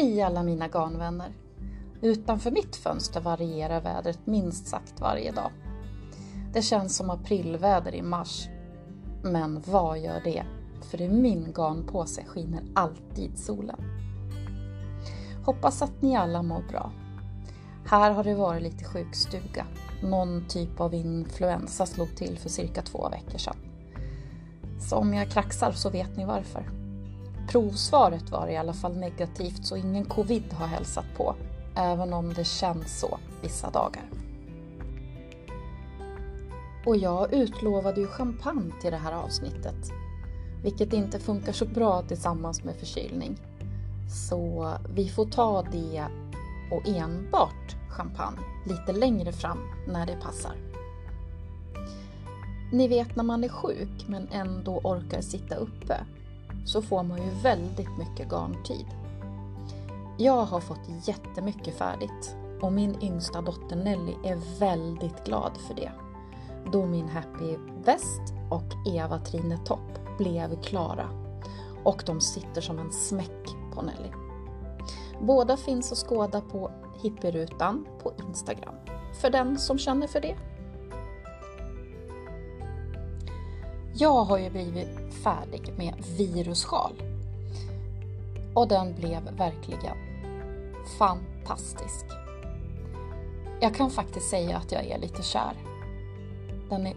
Hej alla mina garnvänner! Utanför mitt fönster varierar vädret minst sagt varje dag. Det känns som aprilväder i mars. Men vad gör det? För i min garnpåse skiner alltid solen. Hoppas att ni alla mår bra. Här har det varit lite sjukstuga. Någon typ av influensa slog till för cirka två veckor sedan. Så om jag kraxar så vet ni varför. Provsvaret var i alla fall negativt så ingen covid har hälsat på, även om det känns så vissa dagar. Och jag utlovade ju champagne till det här avsnittet, vilket inte funkar så bra tillsammans med förkylning. Så vi får ta det och enbart champagne lite längre fram när det passar. Ni vet när man är sjuk men ändå orkar sitta uppe så får man ju väldigt mycket garntid. Jag har fått jättemycket färdigt och min yngsta dotter Nelly är väldigt glad för det. Då min Happy West och Eva Trine Topp blev klara och de sitter som en smäck på Nelly. Båda finns att skåda på Hippierutan på Instagram, för den som känner för det. Jag har ju blivit färdig med virussjal. Och den blev verkligen fantastisk. Jag kan faktiskt säga att jag är lite kär. Den är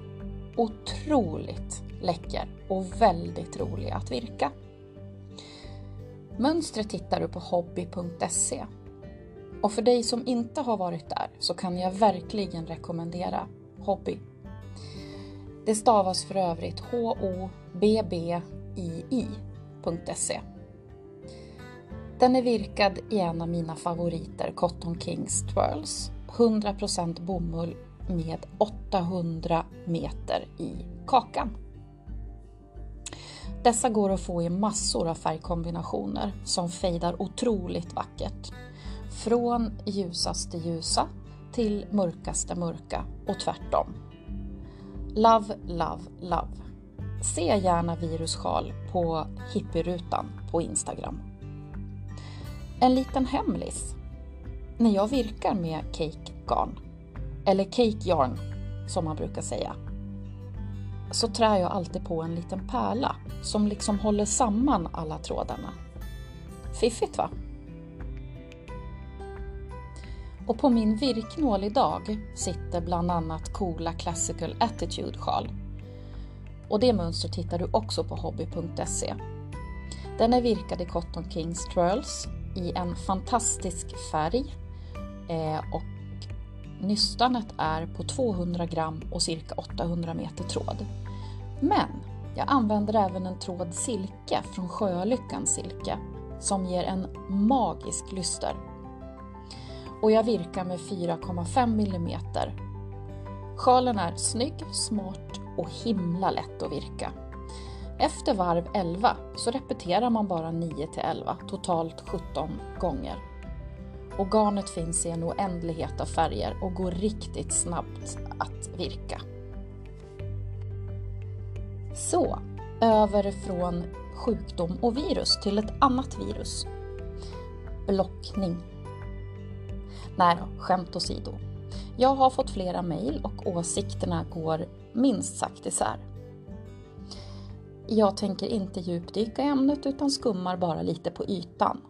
otroligt läcker och väldigt rolig att virka. Mönstret hittar du på hobby.se. Och för dig som inte har varit där så kan jag verkligen rekommendera Hobby det stavas för övrigt h-o-b-b-i-i.se. Den är virkad i en av mina favoriter, Cotton Kings Twirls. 100% bomull med 800 meter i kakan. Dessa går att få i massor av färgkombinationer som fejdar otroligt vackert. Från ljusaste ljusa till mörkaste mörka och tvärtom. Love, love, love. Se gärna virussjal på hippierutan på Instagram. En liten hemlis. När jag virkar med cake garn, eller cake yarn som man brukar säga, så trär jag alltid på en liten pärla som liksom håller samman alla trådarna. Fiffigt va? Och på min virknål idag sitter bland annat coola Classical Attitude sjal. Och det mönstret hittar du också på hobby.se. Den är virkad i Cotton Kings Twirls i en fantastisk färg eh, och nystanet är på 200 gram och cirka 800 meter tråd. Men jag använder även en tråd silke från Sjölyckans silke som ger en magisk lyster och jag virkar med 4,5 mm. Sjalen är snygg, smart och himla lätt att virka. Efter varv 11 så repeterar man bara 9 till 11, totalt 17 gånger. Och garnet finns i en oändlighet av färger och går riktigt snabbt att virka. Så, över från sjukdom och virus till ett annat virus. Blockning. Nej då, skämt åsido. Jag har fått flera mejl och åsikterna går minst sagt isär. Jag tänker inte djupdyka i ämnet utan skummar bara lite på ytan.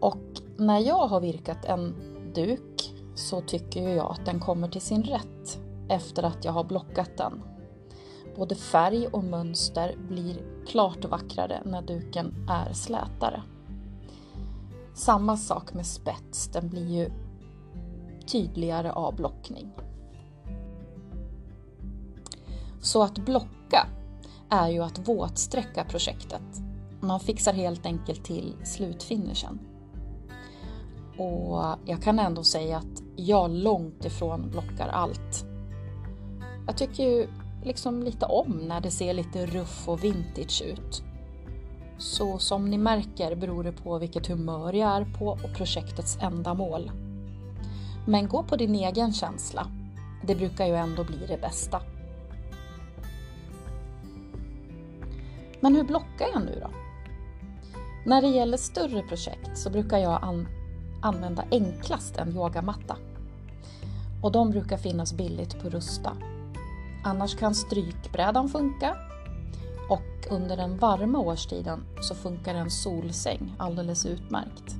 Och när jag har virkat en duk så tycker jag att den kommer till sin rätt efter att jag har blockat den. Både färg och mönster blir klart vackrare när duken är slätare. Samma sak med spets, den blir ju tydligare av blockning. Så att blocka är ju att våtsträcka projektet. Man fixar helt enkelt till slutfinishen. Och jag kan ändå säga att jag långt ifrån blockar allt. Jag tycker ju liksom lite om när det ser lite ruff och vintage ut. Så som ni märker beror det på vilket humör jag är på och projektets ändamål. Men gå på din egen känsla. Det brukar ju ändå bli det bästa. Men hur blockar jag nu då? När det gäller större projekt så brukar jag an använda enklast en yogamatta. Och de brukar finnas billigt på Rusta. Annars kan strykbrädan funka under den varma årstiden så funkar en solsäng alldeles utmärkt.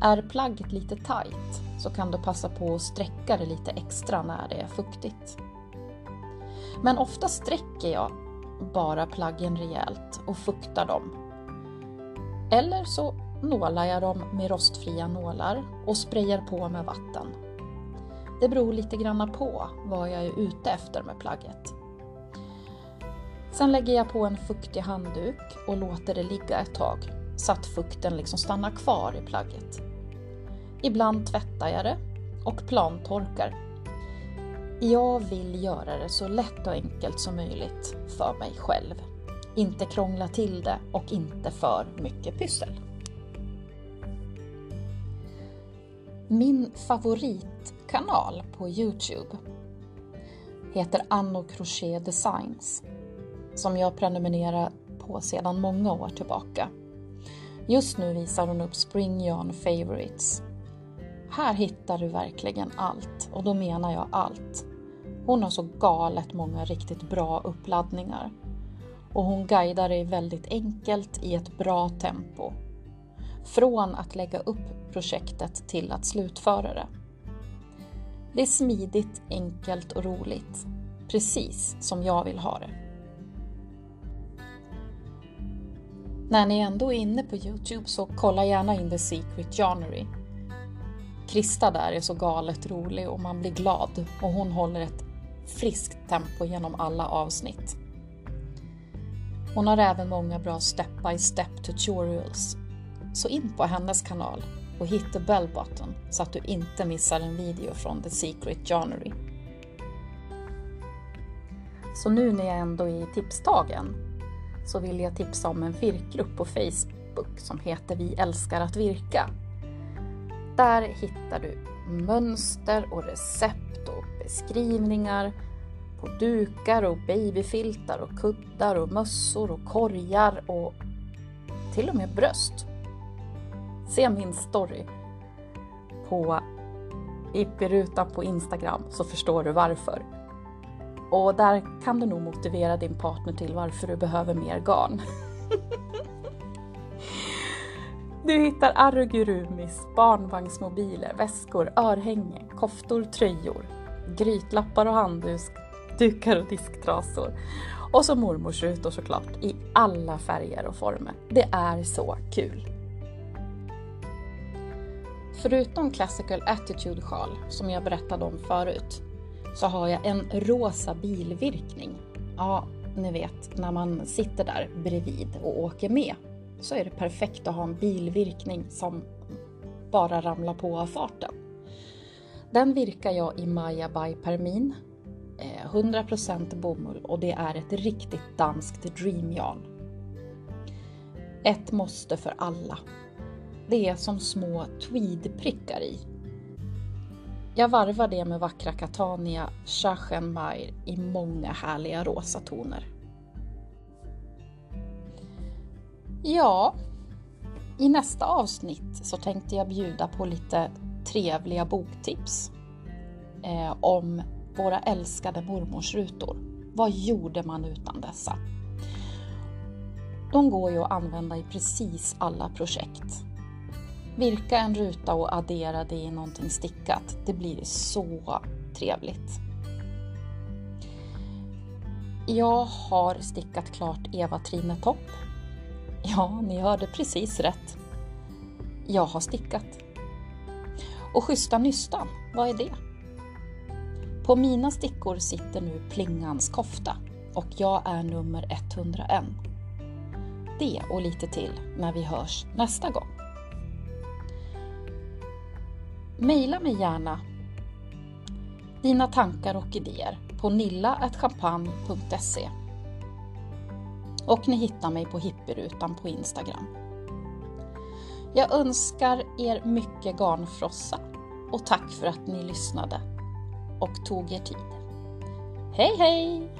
Är plagget lite tajt så kan du passa på att sträcka det lite extra när det är fuktigt. Men ofta sträcker jag bara plaggen rejält och fuktar dem. Eller så nålar jag dem med rostfria nålar och sprayar på med vatten. Det beror lite granna på vad jag är ute efter med plagget. Sen lägger jag på en fuktig handduk och låter det ligga ett tag så att fukten liksom stannar kvar i plagget. Ibland tvättar jag det och plantorkar. Jag vill göra det så lätt och enkelt som möjligt för mig själv. Inte krångla till det och inte för mycket pyssel. Min favoritkanal på Youtube heter Anno Crochet Designs som jag prenumererar på sedan många år tillbaka. Just nu visar hon upp Spring Yarn Favorites. Här hittar du verkligen allt och då menar jag allt. Hon har så galet många riktigt bra uppladdningar och hon guidar dig väldigt enkelt i ett bra tempo. Från att lägga upp projektet till att slutföra det. Det är smidigt, enkelt och roligt. Precis som jag vill ha det. När ni ändå är inne på Youtube så kolla gärna in The Secret January. Krista där är så galet rolig och man blir glad och hon håller ett friskt tempo genom alla avsnitt. Hon har även många bra step-by-step tutorials. Så in på hennes kanal och hit the bell button så att du inte missar en video från The Secret January. Så nu när jag ändå är i tipstagen så vill jag tipsa om en virkgrupp på Facebook som heter Vi älskar att virka. Där hittar du mönster och recept och beskrivningar på dukar och babyfiltar och kuddar och mössor och korgar och till och med bröst. Se min story på Ippirutan på Instagram så förstår du varför. Och där kan du nog motivera din partner till varför du behöver mer garn. Du hittar arugurumis, barnvagnsmobiler, väskor, örhängen, koftor, tröjor, grytlappar och handdukar och disktrasor. Och så mormors rutor såklart, i alla färger och former. Det är så kul! Förutom Classical Attitude sjal, som jag berättade om förut, så har jag en rosa bilvirkning. Ja, ni vet när man sitter där bredvid och åker med så är det perfekt att ha en bilvirkning som bara ramlar på av farten. Den virkar jag i Maja by Permin. Eh, 100% bomull och det är ett riktigt danskt dreamjarn. Ett måste för alla. Det är som små tweedprickar i jag varvar det med vackra Catania Schachenmeier i många härliga rosa toner. Ja, i nästa avsnitt så tänkte jag bjuda på lite trevliga boktips eh, om våra älskade mormorsrutor. Vad gjorde man utan dessa? De går ju att använda i precis alla projekt. Virka en ruta och addera det i någonting stickat. Det blir så trevligt. Jag har stickat klart Eva Trine Topp. Ja, ni hörde precis rätt. Jag har stickat. Och schyssta nystan, vad är det? På mina stickor sitter nu plingans kofta och jag är nummer 101. Det och lite till när vi hörs nästa gång. Mejla mig gärna dina tankar och idéer på nilla.champagne.se och ni hittar mig på hipperutan på Instagram. Jag önskar er mycket garnfrossa och tack för att ni lyssnade och tog er tid. Hej hej!